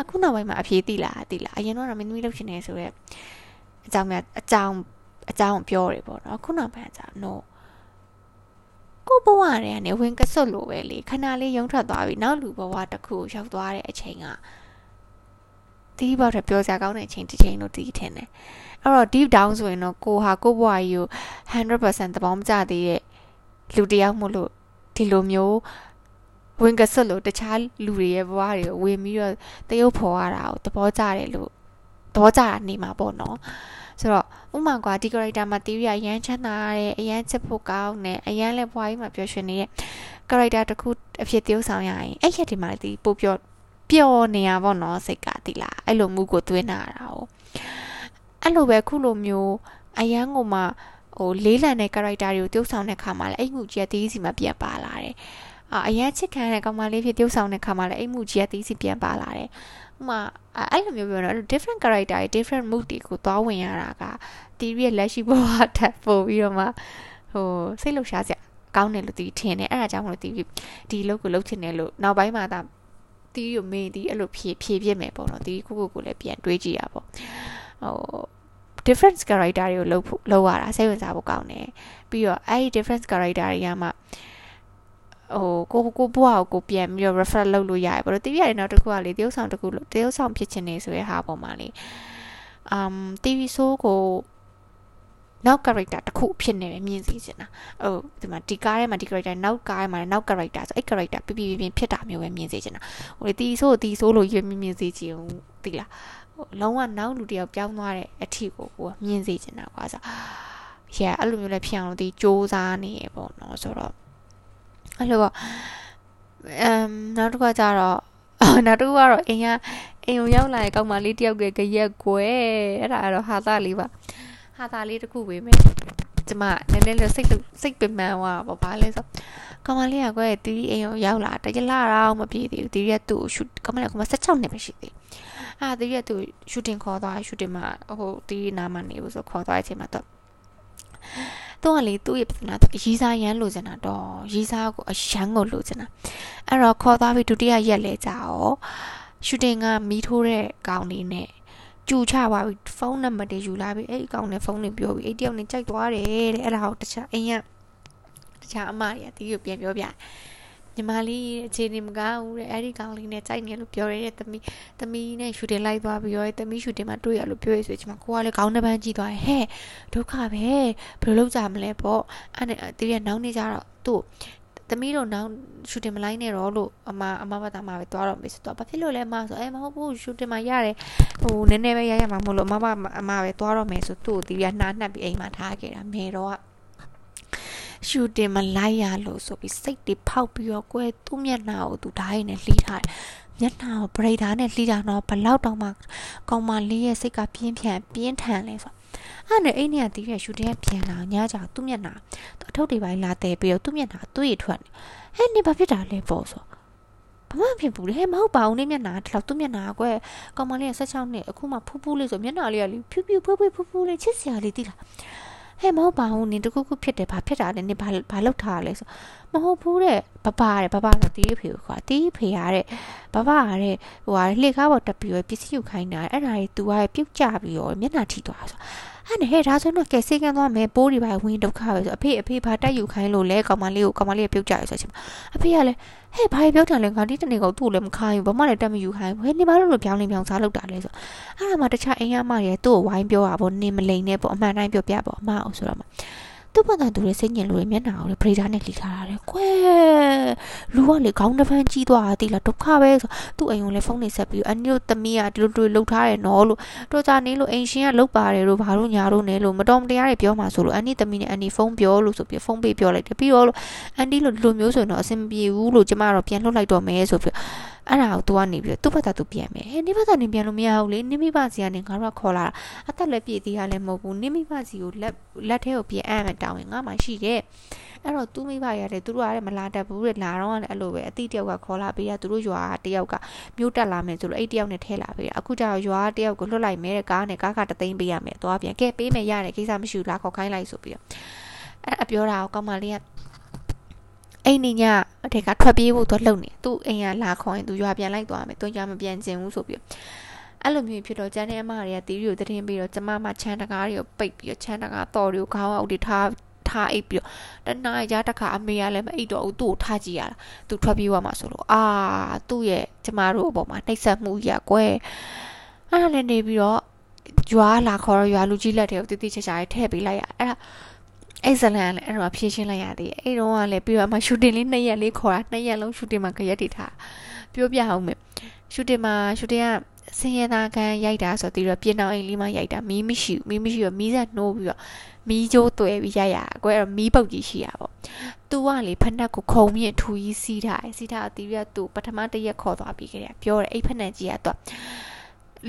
အခုနောက်ပိုင်းမှာအဖြေသိလားသိလားအရင်တော့မင်းသမီးလုပ်ချင်နေဆိုတော့အကြောင်းများအကြောင်းအကြောင်းပြောတယ်ပေါ့နော်ခုနောက်ပိုင်းကကြာ no ကိုဘဝတွေကနေဝင်ကစွတ်လို့ပဲလေခဏလေးရုံထွက်သွားပြီနောက်လူဘဝတစ်ခုရောက်သွားတဲ့အချိန်က တီးဘောက်ထပြောစရာကောင်းတဲ့အချိန်တစ်ချိန်လို့တီးထင်တယ်အဲ့တော့ deep down ဆိုရင်တော့ကိုဟာကိုဘဝကြီးကို100%သဘောမကျသေးတဲ့လူတယောက်မို့လို့ဒီလိုမျိုးဝင်ကစွတ်လို့တခြားလူတွေရဲ့ဘဝတွေကိုဝင်ပြီးတော့တရုပ်ဖော်ရတာကိုသဘောကျတယ်လို့သဘောကျတာနေမှာပေါ့နော်ဆိုတော့ဥမာကွာဒီ character မှာ theory အရန်ချမ်းသာတယ်အရန်ချစ်ဖို့ကောင်းတယ်အရန်လည်းဘွားကြီးမှာပျော်ရွှင်နေတဲ့ character တစ်ခုအဖြစ် tiêu ဆောင်ရရင်အဲ့ရက်ဒီမှာဒီပို့ပျော် ပျော်နေရပါတော့စိတ်ကတိလားအဲ့လိုမှုကိုသွင်းတာတာ哦အဲ့လိုပဲခုလိုမျိုးအရန်ကိုမှဟိုလေးလံတဲ့ character တွေကို tiêu ဆောင်တဲ့ခါမှာလည်းအဲ့မှုကြီးကတီးစီမှာပြန်ပါလာတယ်အာအရန်ချစ်ခံတဲ့ကောင်မလေးဖြစ် tiêu ဆောင်တဲ့ခါမှာလည်းအဲ့မှုကြီးကတီးစီပြန်ပါလာတယ်ဥမာအဲ့လိုမျိုးပြောတော့ different character တွေ different mood တွေကိုသွားဝင်ရတာကတီးရဲ့လက်ရှိဘဝထပ်ပို့ပြီးတော့မှဟိုစိတ်လှုပ်ရှားစရာကောင်းတယ်လို့တီးထင်တယ်အဲ့ဒါကြောင့်မလို့တီးဒီလုပ်ကိုလုပ်ချင်တယ်လို့နောက်ပိုင်းမှာဒါ တီးကိုမေးတီးအဲ့လိုဖြည့်ဖြည့်ပြစ်မယ်ပေါ့နော်တီးကိုကိုကိုလည်းပြန်တွေးကြည့်ရပေါ့ဟို different character တွေကိုလုပ်ဖို့လုပ်ရတာစိတ်ဝင်စားဖို့ကောင်းတယ်ပြီးတော့အဲ့ဒီ different character တွေကမှဟိုကိုကိုဘွားကိုပြန်ပြီးတော့ refer လုပ်လို့ရတယ်ဘာလို့တတိယနောက်တစ်ခုကလေတရုပ်ဆောင်တစ်ခုတရုပ်ဆောင်ဖြစ်ချင်နေဆိုတဲ့ဟာပေါ်မှာလေ um TV show ကို နောက် character တစ်ခုဖြစ်နေပဲမြင်စီချင်တာဟိုဒီမှာဒီကားထဲမှာဒီ character နောက်ကားထဲမှာနောက် character ဆိုအဲ့ character ပြပြပြဖြစ်တာမျိုးပဲမြင်စီချင်တာဟိုတီဆိုးတီဆိုးလို့ရွေးမြင်မြင်စီချင်သိလားဟိုလုံးဝနောက်လူတယောက်ပြောင်းသွားတဲ့အထီကိုကိုမြင်စီချင်တာကွာဆိုရဲအဲ့လိုမျိုးလည်းဖြစ်အောင်လို့ဒီစ조사နေရပေါ့နော်ဆိုတော့အဲ့လိုပေါ့အမ်နောက်တစ်ခါကျတော့နောက်တစ်ခုကတော့အိမ်ကအိမ်ကိုရောက်လာတဲ့ကောင်မလေးတယောက်ကကြရက်ကွယ်အဲ့ဒါကတော့ဟာသားလေးပါ ဟာသားလေးတစ်ခုပဲမယ်ကျမနည်းနည်းလေးစိတ်စိတ်ပင်ပန်းသွားပါဘာလဲဆိုကောင်မလေးကကွယ်တီးအိမ်ကိုရောက်လာတရလာတော့မပြေသေးဘူးတီးရက်သူ့ရှူကောင်မလေးကမှ16နှစ်ပဲရှိသေးအာတီးရက်သူရှူတင်ခေါ်သွားရှူတင်မှာဟိုတီးနားမနေဘူးဆိုခေါ်သွားတဲ့အချိန်မှာတော့သူကလေသူ့ရဲ့ပစနာရီစာရန်လိုချင်တာတော့ရီစာကိုအရန်ကိုလိုချင်တာအဲ့တော့ခေါ်သွားပြီးဒုတိယရက်လဲကြရောရှူတင်ကမီးထိုးတဲ့ကောင်လေးနဲ့ ကြူချသွားပြီးဖုန်းနံပါတ်တွေယူလာပြီးအဲ့ဒီကောင်နဲ့ဖုန်းတွေပြောပြီးအဲ့တယောက်နဲ့ကြိုက်သွားတယ်တဲ့အဲ့ဒါကိုတခြားအိမ်ကတခြားအမတွေကတီးကိုပြန်ပြောပြတညီမလေးအခြေအနေမကောင်းဘူးတဲ့အဲ့ဒီကောင်လေးနဲ့ကြိုက်နေလို့ပြောရတဲ့သမီးသမီးနဲ့ရှူတင်လိုက်သွားပြီးတော့သမီးရှူတင်မှာတွေ့ရလို့ပြောရဆိုချင်မှာကိုကလည်းခေါင်းတစ်ပန်းကြည့်သွားဟဲ့ဒုက္ခပဲဘယ်လိုလုပ်ကြမလဲပေါ့အဲ့နဲ့တကယ်နောက်နေကြတော့သူ့ သမီးတို့နောက်ရှူတင်မလိုက်နဲ့တော့လို့အမအမဘာသာမှာပဲသွားတော့မယ်ဆိုတော့ဘာဖြစ်လို့လဲမဆိုအဲမဟုတ်ဘူးရှူတင်မှာရတယ်ဟိုနည်းနည်းပဲရရမှာမဟုတ်လို့အမအမပဲသွားတော့မယ်ဆိုသူ့ကိုတီးရနှာနှက်ပြီးအိမ်မှာထားခဲ့တာမေတော့ရှူတင်မလိုက်ရလို့ဆိုပြီးစိတ်တွေဖောက်ပြီးတော့ကွဲသူ့မျက်နှာကိုသူဓာတ်ရည်နဲ့လှီးထားတယ်မျက်နှာကိုဗရိတ်ဓာတ်နဲ့လှီးတာတော့ဘလောက်တောင်မှကောင်မလေးရဲ့စိတ်ကပြင်းပြင်းပြင်းထန်လဲဆို အဲ့နဲ့အိမ်နဲ့တီးတဲ့ရှူတဲ့ပြန်လာညကြောင်သူ့မျက်နှာသူ့အထုပ်တွေပိုင်းလာတဲ့ပြီးတော့သူ့မျက်နှာသူ့ရထွက်နေဟဲ့နေဘာဖြစ်တာလဲပေါ့ဆိုဘာမှဖြစ်ဘူးလေဟဲ့မဟုတ်ပါဘူးနေမျက်နှာဒီလောက်သူ့မျက်နှာကွယ်ကောင်မလေးက16နှစ်အခုမှဖူးဖူးလေးဆိုမျက်နှာလေးကလေဖြူဖြူဖွေးဖွေးဖူးဖူးလေးချစ်စရာလေးတိလားဟဲ့မဟုတ်ပါဘူးနင်တခုခုဖြစ်တယ်ဘာဖြစ်တာလဲနင်ဘာဘာလောက်ထားလဲဆိုမဟုတ်ဘူးတဲ့ဘဘာတဲ့ဘဘာဆိုတီးဖေကိုခေါ်တီးဖေရတဲ့ဘဘာတဲ့ဟိုဟာလှေကားပေါ်တက်ပြီးရပစ္စည်းယူခိုင်းတာအဲ့ဒါတွေ तू ကပြုတ်ကြပြီးရောမျက်နှာထိသွားဆို အဲ့နဲ့ဟဲ့ဒါဆိုတော့ကဲစေကန်းသွားမယ်ပိုးတွေပါဝင်ဒုက္ခပဲဆိုအဖေအဖေဘာတက်ယူခိုင်းလို့လဲကောင်မလေးကိုကောင်မလေးကပြုတ်ကြရဆိုချင်အဖေကလည်းဟဲ့ဘာပြောတယ်လဲငါဒီတနေ့ကသူ့လည်းမခိုင်းဘူးဘာမှလည်းတက်မယူခိုင်းဘူးဟဲ့နေပါလို့လို့ပြောင်းနေပြောင်းစားလုပ်တာလဲဆိုအဲ့ဒါမှတခြားအိမ်ရမတွေသူ့ကိုဝိုင်းပြောတာပေါ့နေမလိန်နဲ့ပေါ့အမှန်တိုင်းပြောပြပေါ့အမအောင်ဆိုတော့မှ သူ့ဘာသာသူရဲ့စိတ်ညစ်လို့မျက်နှာကိုလေပရိဒါနဲ့လှီထားတာလေကွဲလူကလေခေါင်းတစ်ဖန်းကြီးသွားတာတိလားဒုက္ခပဲဆိုသူ့အိမ်ကိုလေဖုန်းနေဆက်ပြီးအန်တို့သမီးကဒီလိုတွေ့လှုပ်ထားတယ်နော်လို့တော့ကြနေလို့အိမ်ရှင်ကလှုပ်ပါတယ်လို့ဘာလို့ညာလို့နေလို့မတော်မတရားတွေပြောမှဆိုလို့အန်ဒီသမီးနဲ့အန်ဒီဖုန်းပြောလို့ဆိုပြီးဖုန်းပေးပြောလိုက်တယ်ပြီးတော့လို့အန်ဒီလို့ဒီလိုမျိုးဆိုရင်တော့အဆင်မပြေဘူးလို့ကျမတော့ပြန်လှုပ်လိုက်တော့မယ်ဆိုပြီး အဲ့ဒါကိုသူကနေပြီးသူ့ဘက်ကသူပြန်မယ်ဟဲ့နိဘကနေပြန်လို့မရဘူးလေနိမိဘစီကနေငါတို့ကခေါ်လာတာအသက်လည်းပြည့်သေးရလည်းမဟုတ်ဘူးနိမိဘစီကိုလက်လက်ထဲကိုပြန်အမ်းမတောင်းရင်ငါမှရှိတယ်အဲ့တော့သူမိဘရတယ်သူတို့ကလည်းမလာတတ်ဘူးတဲ့လာတော့လည်းအဲ့လိုပဲအတိတယောက်ကခေါ်လာပေးရသူတို့ရွာတယောက်ကမြို့တက်လာမယ်ဆိုလို့အဲ့တယောက်နဲ့ထဲလာပေးရအခုကျတော့ရွာတယောက်ကိုလွတ်လိုက်မယ်တဲ့ကားနဲ့ကားကတသိန်းပေးရမယ်သွားပြန်ကဲပေးမယ်ရတယ်ကိစ္စမရှိဘူးလာခေါ်ခိုင်းလိုက်ဆိုပြီးတော့အဲ့အပြောတာကိုကောင်းမလေးက အိမ်နေညအထက်ကထွက်ပြေးဖို့သူလှုပ်နေသူ့အိမ်ကလာခေါ်ရင်သူရွာပြန်လိုက်သွားမယ်သူရွာမပြန်ကျင်ဘူးဆိုပြီးအဲ့လိုမျိုးဖြစ်တော့ကျန်တဲ့အမတွေကတီးရီကိုတရင်ပြီးတော့ကျမမချမ်းတကားတွေကိုပိတ်ပြီးတော့ချမ်းတကားတော်တွေကိုခေါင်းအောက်တွေထားထားအိပ်ပြီးတော့တနားရတခါအမေကလည်းမအိပ်တော့ဘူးသူ့ကိုထားကြည့်ရတာသူထွက်ပြေးသွားမှာဆိုလို့အာသူ့ရဲ့ကျမတို့အပေါ်မှာနှိပ်စက်မှုရကွယ်အဲ့ဒါလည်းနေပြီးတော့ရွာလာခေါ်တော့ရွာလူကြီးလက်တွေကိုတိတိကျကျထည့်ပေးလိုက်ရအဲ့ဒါ အဲ့ဇလန်လည်းအဲ့တော့ဖြည့်ရှင်းလိုက်ရသေးတယ်အဲ့တော့ကလည်းပြီးတော့မှရှူတင်လေးနှစ်ရက်လေးခေါ်တာနှစ်ရက်လုံးရှူတင်မှာကြရက်တွေထားပြောပြအောင်မယ်ရှူတင်မှာရှူတင်ကဆင်းရဲသားကန်ရိုက်တာဆိုပြီးတော့ပြင်အောင်အိမ်လေးမှရိုက်တာမီးမရှိဘူးမီးမရှိတော့မီးဆက်နှိုးပြီးတော့မီးကြိုးသွဲပြီးရိုက်ရအကွဲမီးပုတ်ကြီးရှိရပေါ့သူကလေဖက်နှက်ကိုခုံမြင့်ထူကြီးစီးထားတယ်စီးထားတီးရသူပထမတစ်ရက်ခေါ်သွားပြီးကြတယ်ပြောတယ်အဲ့ဖက်နှက်ကြီးကတော့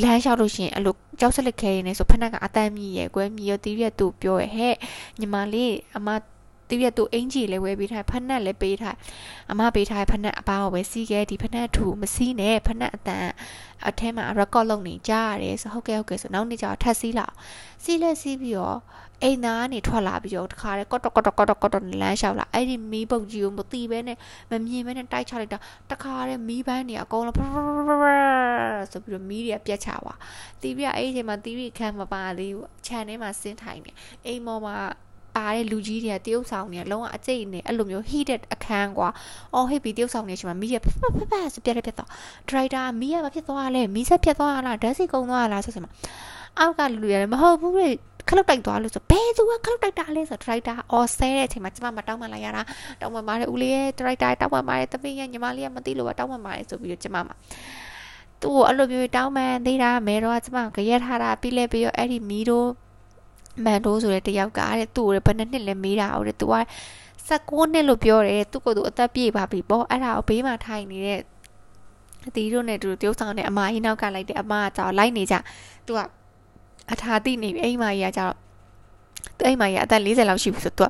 လမ်းလျှောက်လို့ရှိရင်အဲ့လိုကြောက်စလက်ခဲနေဆိုဖက်နှက်ကအတန်းမြည်ရဲ့ကွဲမြည်ရတီးရသူပြောရဟဲ့ညီမလေးအမတီးရသူအင်ကြီးလည်းဝဲပေးထားဖက်နှက်လည်းပေးထားအမပေးထားဖက်နှက်အပားကိုပဲစီးခဲ့ဒီဖက်နှက်ထူမစီးနဲ့ဖက်နှက်အတန်အထဲမှာ record လုပ်နေကြရတယ်ဆိုဟုတ်ကဲ့ဟုတ်ကဲ့ဆိုနောက်နေ့ကျတော့ထပ်စီးလာစီးလဲစီးပြီးတော့ အိမ်သားကနေထွက်လာပြီးတော့တခါတည်းကော့တော့ကော့တော့ကော့တော့ကော့တော့လမ်းလျှောက်လာအဲ့ဒီမီးပုတ်ကြီးကိုမသိဘဲနဲ့မမြင်ဘဲနဲ့တိုက်ချလိုက်တာတခါတည်းမီးပန်းတွေအကုန်လုံးဆိုပြီးတော့မီးတွေကပြတ်ချသွားတီးပြအဲ့ဒီအချိန်မှာတီးပြီးခန်းမပါသေးဘူးခြံထဲမှာဆင်းထိုင်နေအိမ်ပေါ်မှာပါတဲ့လူကြီးတွေကတရုပ်ဆောင်တွေကလုံးဝအကျိတ်နေအဲ့လိုမျိုး heated အခန်းကွာအော်ဟိတ်ပြီးတရုပ်ဆောင်နေချိန်မှာမီးရဖဖဖဖစပြက်ပြက်တော့ဒရိုက်တာမီးရမဖြစ်သွားလဲမီးဆက်ပြက်သွားလားဓာတ်စီကုံသွားလားဆိုစမှာအောက်ကလူတွေလည်းမဟုတ်ဘူးလေ ခလုတ်တိုက်သွားလို့ဆိုဘယ်သူကခလုတ်တိုက်တာလဲဆိုဒရိုက်တာအော်ဆဲတဲ့အချိန်မှာကျမမတောင်းမှလာရတာတောင်းမှမားတဲ့ဦးလေးရဲ့ဒရိုက်တာတောင်းမှမားတဲ့တပင်းရဲ့ညီမလေးကမသိလို့တောင်းမှမားတယ်ဆိုပြီးတော့ကျမမှာသူ့ကိုအဲ့လိုမျိုးတောင်းမှန်သေးတာမဲတော့ကျမကရက်ထားတာပြီးလဲပြီးတော့အဲ့ဒီမီးတို့မန်တိုးဆိုတဲ့တယောက်ကတဲ့သူ့ကိုဘယ်နှစ်နှစ်လဲမေးတာဟုတ်တယ်သူက16နှစ်လို့ပြောတယ်သူ့ကိုယ်သူအသက်ပြည့်ပါပြီပေါ့အဲ့ဒါကိုဘေးမှာထိုင်နေတဲ့အတီးတို့နဲ့တူတူတရုပ်ဆောင်တဲ့အမကြီးနောက်ကလိုက်တဲ့အမကကြောက်လိုက်နေကြသူက အထာတိနေပြီအိမ်မကြီးကကြောက်သူအိမ်မကြီးအသက်40လောက်ရှိပြီဆိုသူက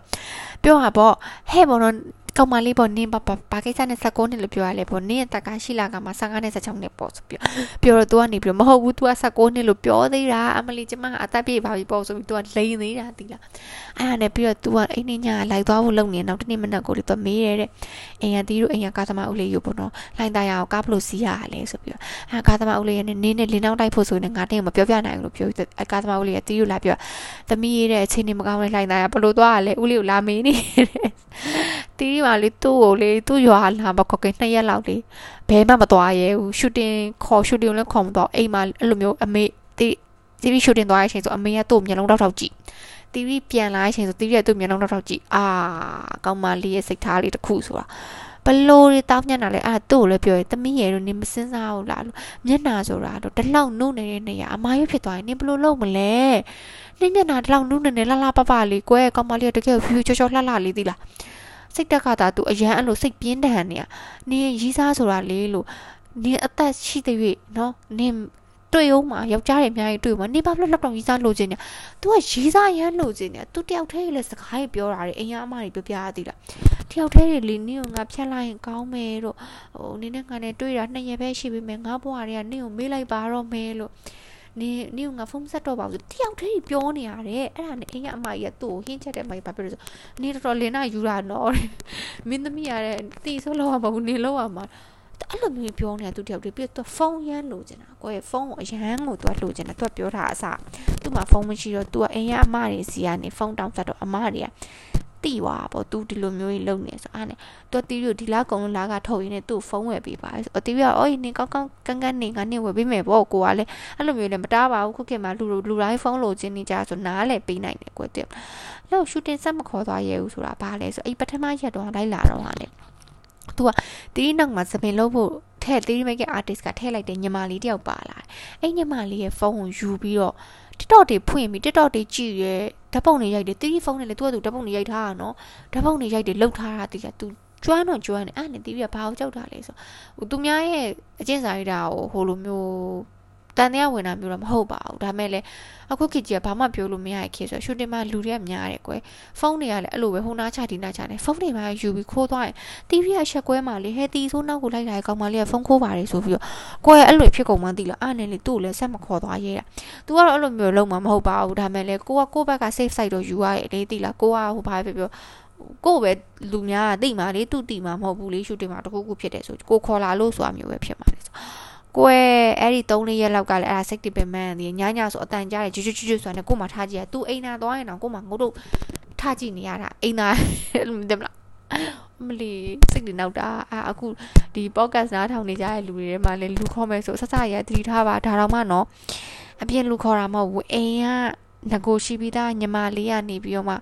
ပြောတာပေါ့ဟဲ့ဘောတော့ ကောင်မလေးပေါ့နင်းပါပါဘာကိစ္စနဲ့16နှစ်လို့ပြောရလဲပေါ့နင်းရဲ့တက်ကရှိလာကမှ15နဲ့16နှစ်ပေါ့ဆိုပြောပြောတော့ तू ကနေပြီးတော့မဟုတ်ဘူး तू က16နှစ်လို့ပြောသေးတာအမလီကျမကအသက်ပြည့်ပါပြီပေါ့ဆိုပြီး तू ကလိန်သေးတာတိလားအဲ့ဒါနဲ့ပြီးတော့ तू ကအိမ်နေညာလိုက်သွားဖို့လုပ်နေနောက်တနေ့မနက်ကိုလေ तू မေးရတဲ့အိမ်ကတီးတို့အိမ်ကကာသမာဦးလေးယူပေါ့နော်လိုင်းသားရအောင်ကားဘလို့စီးရလဲဆိုပြီးတော့အဲကာသမာဦးလေးရဲ့နင်းနဲ့လင်းနောက်တိုက်ဖို့ဆိုရင်ငါတင်းမပြောပြနိုင်ဘူးလို့ပြောအဲကာသမာဦးလေးကတီးတို့လာပြောသမီးရဲ့အခြေအနေမကောင်းတဲ့လိုင်းသားရဘလို့သွားရလဲဦးလေးကိုလာမေးနေတယ် တီးပါလေသူ့ကိုလေသူ့ရွာလာမခေါ်ခင်နှစ်ရက်လောက်လေဘဲမှမသွားရဲဘူးရှူတင်ခေါ်ရှူတင်လည်းခေါ်မတော့အိမ်မှာအဲ့လိုမျိုးအမေတီးတီးရှူတင်သွားတဲ့အချိန်ဆိုအမေကသူ့မျက်လုံးတောက်တောက်ကြည့်တီးပြန်လာတဲ့အချိန်ဆိုတီးရဲ့သူ့မျက်လုံးတောက်တောက်ကြည့်အာကောင်းမလေးရဲ့စိတ်ထားလေးတစ်ခုဆိုတာဘလို့တွေတောင်းမျက်နှာလဲအဲ့သူ့ကိုလည်းပြောရင်တမီးရဲ့တို့နင်မစင်းစားဘူးလားလို့မျက်နှာဆိုတာတော့တလောက်နုနေတဲ့နေရအမားရွဖြစ်သွားရင်နင်ဘလို့လုပ်မလဲနင်မျက်နှာတလောက်နုနေနေလှလှပပလေးကွယ်ကောင်းမလေးတကယ်ဖြူဖြူချောချောလှလှလေးသီလား စိတ်တက်ကတာသူအရန်အဲ့လိုစိတ်ပြင်းထန်နေရနင်ရီးစားဆိုတာလေးလို့နင်အသက်ရှိတဲ့၍နော်နင်တွေ့အောင်မှာယောက်ျားတွေအများကြီးတွေ့မှာနေပါဘလို့လောက်တော့ရီးစားလို့ခြင်းနေ။ तू ကရီးစားရမ်းလို့ခြင်းနေ။ तू တယောက်တည်းလည်းစကားတွေပြောတာတွေအိမ်ရအမတွေပြောပြရသေးလား။တယောက်တည်းတွေလီနင်းကိုငါဖြတ်လိုက်ရင်ကောင်းမယ်လို့ဟိုနင်းနဲ့ငါနဲ့တွေ့တာနှစ်ရက်ပဲရှိပြီမယ်ငါဘွားတွေကနင်းကိုမေးလိုက်ပါတော့မယ်လို့ နေနေငါဖုန်းဆက်တော့ပါဘူးတယောက်တည်းပြောနေရတယ်အဲ့ဒါနဲ့အိမ်ကအမကြီးကသူ့ကိုဟင်းချက်တဲ့အမကြီးဘာပြောလို့ဆိုနေတော်တော်လင်းနာယူတာနော်မင်းသမီးရတဲ့တီဆိုးလောက်မှာမဟုတ်နေလောက်ရမှာအဲ့လိုမျိုးပြောနေတာသူတယောက်တည်းပြီးတော့ဖုန်းရမ်းလို့ကျင်တာကိုယ့်ရဲ့ဖုန်းကိုအရန်ကိုသူကလိုချင်တယ်သူကပြောတာအစသူ့မှာဖုန်းမရှိတော့သူကအိမ်ကအမတွေစီကနေဖုန်းတောင်းဆက်တော့အမတွေက တိွာပေါ့သူဒီလိုမျိုးကြီးလုပ်နေဆိုအားနဲ့သူတီးရဒီလားကုံလုံးလားကထုတ်ရင်းနဲ့သူ့ဖုန်းဝယ်ပေးပါဆိုတီးရအော်နေကောင်းကောင်းကန်းကန်းနေငါနေဝယ်ပေးမယ်ပေါ့ကိုကလည်းအဲ့လိုမျိုးလည်းမတားပါဘူးခုခေတ်မှာလူလူတိုင်းဖုန်းလိုချင်နေကြဆိုနားလည်းပေးနိုင်တယ်ကွတဲ့လို့ရှူတင်ဆက်မခေါ်သွားရဲဘူးဆိုတာဘာလဲဆိုအဲ့ပထမရက်တော့လိုက်လာတော့ဟာလေသူကတီးနောက်မှာစပင်လုပ်ဖို့ထည့် theory maker artist ကထည့်လိုက်တဲ့ညီမလေးတယောက်ပါလာအဲ့ညီမလေးရဲ့ဖုန်းကိုယူပြီးတော့ TikTok တွေဖွင့်ပြီး TikTok တွေကြည့်ရဲဓာတ်ပုံတွေရိုက်တယ် theory ဖုန်းနဲ့လေသူကသူဓာတ်ပုံတွေရိုက်ထားတာနော်ဓာတ်ပုံတွေရိုက်တယ်လှုပ်ထားတာတကယ်သူကျွမ်းတော့ကျွမ်းတယ်အဲ့နဲ့ theory ကဘာကိုကြောက်တာလဲဆိုဟိုသူများရဲ့အကျင့်စာရိတာကိုဟိုလိုမျိုး တန်တရားဝင်တာမျိုးတော့မဟုတ်ပါဘူးဒါမဲ့လည်းအခုခေတ်ကြီးကဘာမှပြောလို့မရတဲ့ခေတ်ဆိုရှူတင်မှာလူတွေကများတယ်ကွယ်ဖုန်းတွေကလည်းအဲ့လိုပဲဟိုနားချဒီနားချတယ်ဖုန်းတွေမှာယူပြီးခိုးသွားရင်တီဗီကရှက်ကွဲမှာလေဟဲတီဆိုးနောက်ကိုလိုက်လာတဲ့ကောင်မလေးကဖုန်းခိုးပါတယ်ဆိုပြီးတော့ကိုယ်ကအဲ့လိုဖြစ်ကုန်မှန်းသိလားအားနဲ့လေသူ့ကိုလည်းဆက်မခေါ်သွားရဲတာ။ तू ကတော့အဲ့လိုမျိုးလုံးမှာမဟုတ်ပါဘူးဒါမဲ့လည်းကိုကကိုယ့်ဘက်က safe side တော့ယူရရဲ့လေသိလားကိုကဟိုဘာပဲပြောကိုပဲလူများကသိမှာလေသူတိမှာမဟုတ်ဘူးလေရှူတင်မှာတခုခုဖြစ်တယ်ဆိုကိုခေါ်လာလို့ဆိုတာမျိုးပဲဖြစ်မှာလေဆို ကိုယ်အဲ့ဒီ3လေးရက်လောက်ကလည်းအဲ့ဒါစိတ်တပင်မှန်းတယ်ညညဆိုအတန်ကြားတယ်ကျွတ်ကျွတ်ကျွတ်ဆိုတာနဲ့ကိုမှထားကြည့်ရသူအိမ်နာသွားရင်တော့ကိုမှငုတ်တို့ထားကြည့်နေရတာအိမ်နာတယ်မလားမလီစိတ်တွေနောက်တာအာအခုဒီ podcast နားထောင်နေကြတဲ့လူတွေထဲမှာလည်းလူခေါ်မယ်ဆိုဆက်စရသတိထားပါဒါတော့မှနော်အပြင်လူခေါ်တာမဟုတ်ဘူးအိမ်က ငကိုရှိပြီးသားညီမလေးကနေပြီးတော့မှ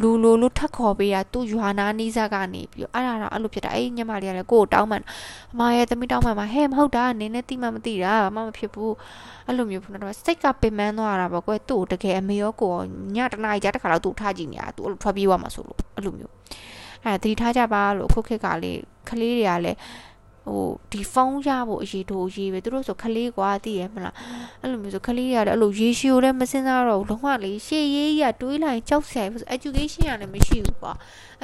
လူလိုလိုထက်ခေါ်ပေးရသူ့ရွာနာနီးစားကနေပြီးတော့အဲ့ဒါတော့အဲ့လိုဖြစ်တာအဲ့ညီမလေးကလည်းကိုကိုတောင်းမှန်အမရဲ့သမီးတောင်းမှန်မှာဟဲ့မဟုတ်တာနင်းနဲ့တိမှမသိတာဘာမှမဖြစ်ဘူးအဲ့လိုမျိုးဖုန်းတော့စိတ်ကပင်ပန်းသွားတာပေါ့ကွယ်သူ့တကယ်အမေရောကိုညတနားကြတဲ့ခါတော့သူ့ထားကြည့်နေတာသူအဲ့လိုထွက်ပြေးသွားမှာဆိုလို့အဲ့လိုမျိုးအဲ့ဒါသတိထားကြပါလို့အခုခေတ်ကလေးကလေးတွေကလည်း ဟိုဒီဖုန်းရဖို့အရေးထိုးအရေးပဲသူတို့ဆိုခလေးကွာသိရမလားအဲ့လိုမျိုးဆိုခလေးရတယ်အဲ့လိုရေရှည်ကိုလည်းမစင်စားတော့ဘူးလုံးဝလေရှေ့ရေးရတွေးလိုက်ကြောက်စရာဘူး education ကလည်းမရှိဘူးကွာ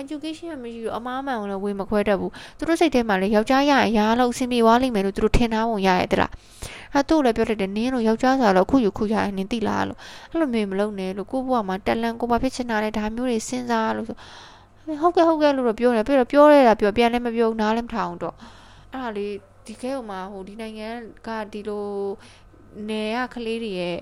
education ကမရှိဘူးအမားမှန်ကိုလည်းဝေမခွဲတတ်ဘူးသူတို့စိတ်ထဲမှာလေယောက်ျားရရင်ရားလို့အဆင်ပြေသွားလိမ့်မယ်လို့သူတို့ထင်ထားပုံရရဲ့တလားအဲ့သူ့လည်းပြောလိုက်တယ်နင်းလို့ယောက်ျားဆိုတော့အခုယူခုရရင်နင်းတိလားလို့အဲ့လိုမျိုးမလုပ်နဲ့လို့ကိုယ့်ဘဝမှာတက်လန်ကိုမဖြစ်ချင်တာလေဒါမျိုးတွေစဉ်းစားလို့ဆိုဟုတ်ကဲ့ဟုတ်ကဲ့လို့တော့ပြောတယ်ပြီးတော့ပြောရတာပြောပြန်လည်းမပြောနားလည်းမထောင်တော့ အဲ့ဒါလေးဒီခဲဟိုမှာဟိုဒီနိုင်ငံကဒီလိုနယ်ကကလေးတွေရဲ့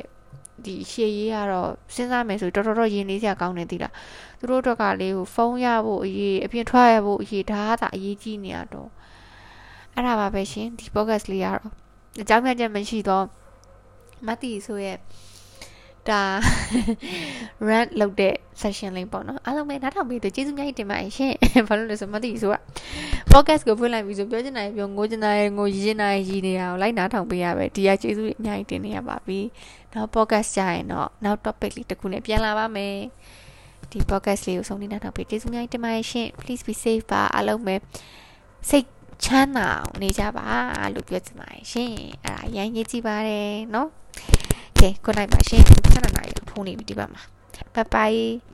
ဒီရှေ့ရေးကတော့စဉ်းစားမယ်ဆိုတော်တော်တော်ရင်းနေစရာကောင်းနေသီလားသူတို့တော့ကလေးကိုဖုန်းရဖို့အရေးအပြင်ထွက်ရဖို့အရေးဒါကသာအရေးကြီးနေရတော့အဲ့ဒါပါပဲရှင်ဒီ podcast လေးကတော့အကြောင်းပြချက်မရှိတော့မတိဆိုရဲ့ ဒါ rant လုပ်တဲ့ session လေးပေါ့နော်အားလုံးပဲနားထောင်ပြီးတော့ကျေးဇူးများကြီးတင်ပါတယ်ရှင်ဘာလို့လဲဆိုမသိဆိုတာ podcast ကိုဖွင့်လိုက်ပြီးဆိုပြောချင်တာပြောငိုချင်တာငိုရည်ချင်တာရည်နေတာကိုလိုက်နားထောင်ပေးရပဲဒီကကျေးဇူးအများကြီးတင်နေရပါပြီနောက် podcast ကြရင်တော့နောက် topic လေးတစ်ခုနဲ့ပြန်လာပါမယ်ဒီ podcast လေးကိုဆုံးနေနားထောင်ပေးကျေးဇူးများကြီးတင်ပါတယ်ရှင် please be safe ပါအားလုံးပဲစိတ်ချမ်းသာနေကြပါလို့ပြောချင်ပါတယ်ရှင်အဲ့ဒါရမ်းရေးကြည့်ပါတယ်เ Okay good night ပါရှင်ခဏနာရီဖုန်းနေပြီဒီဘက်မှာ bye bye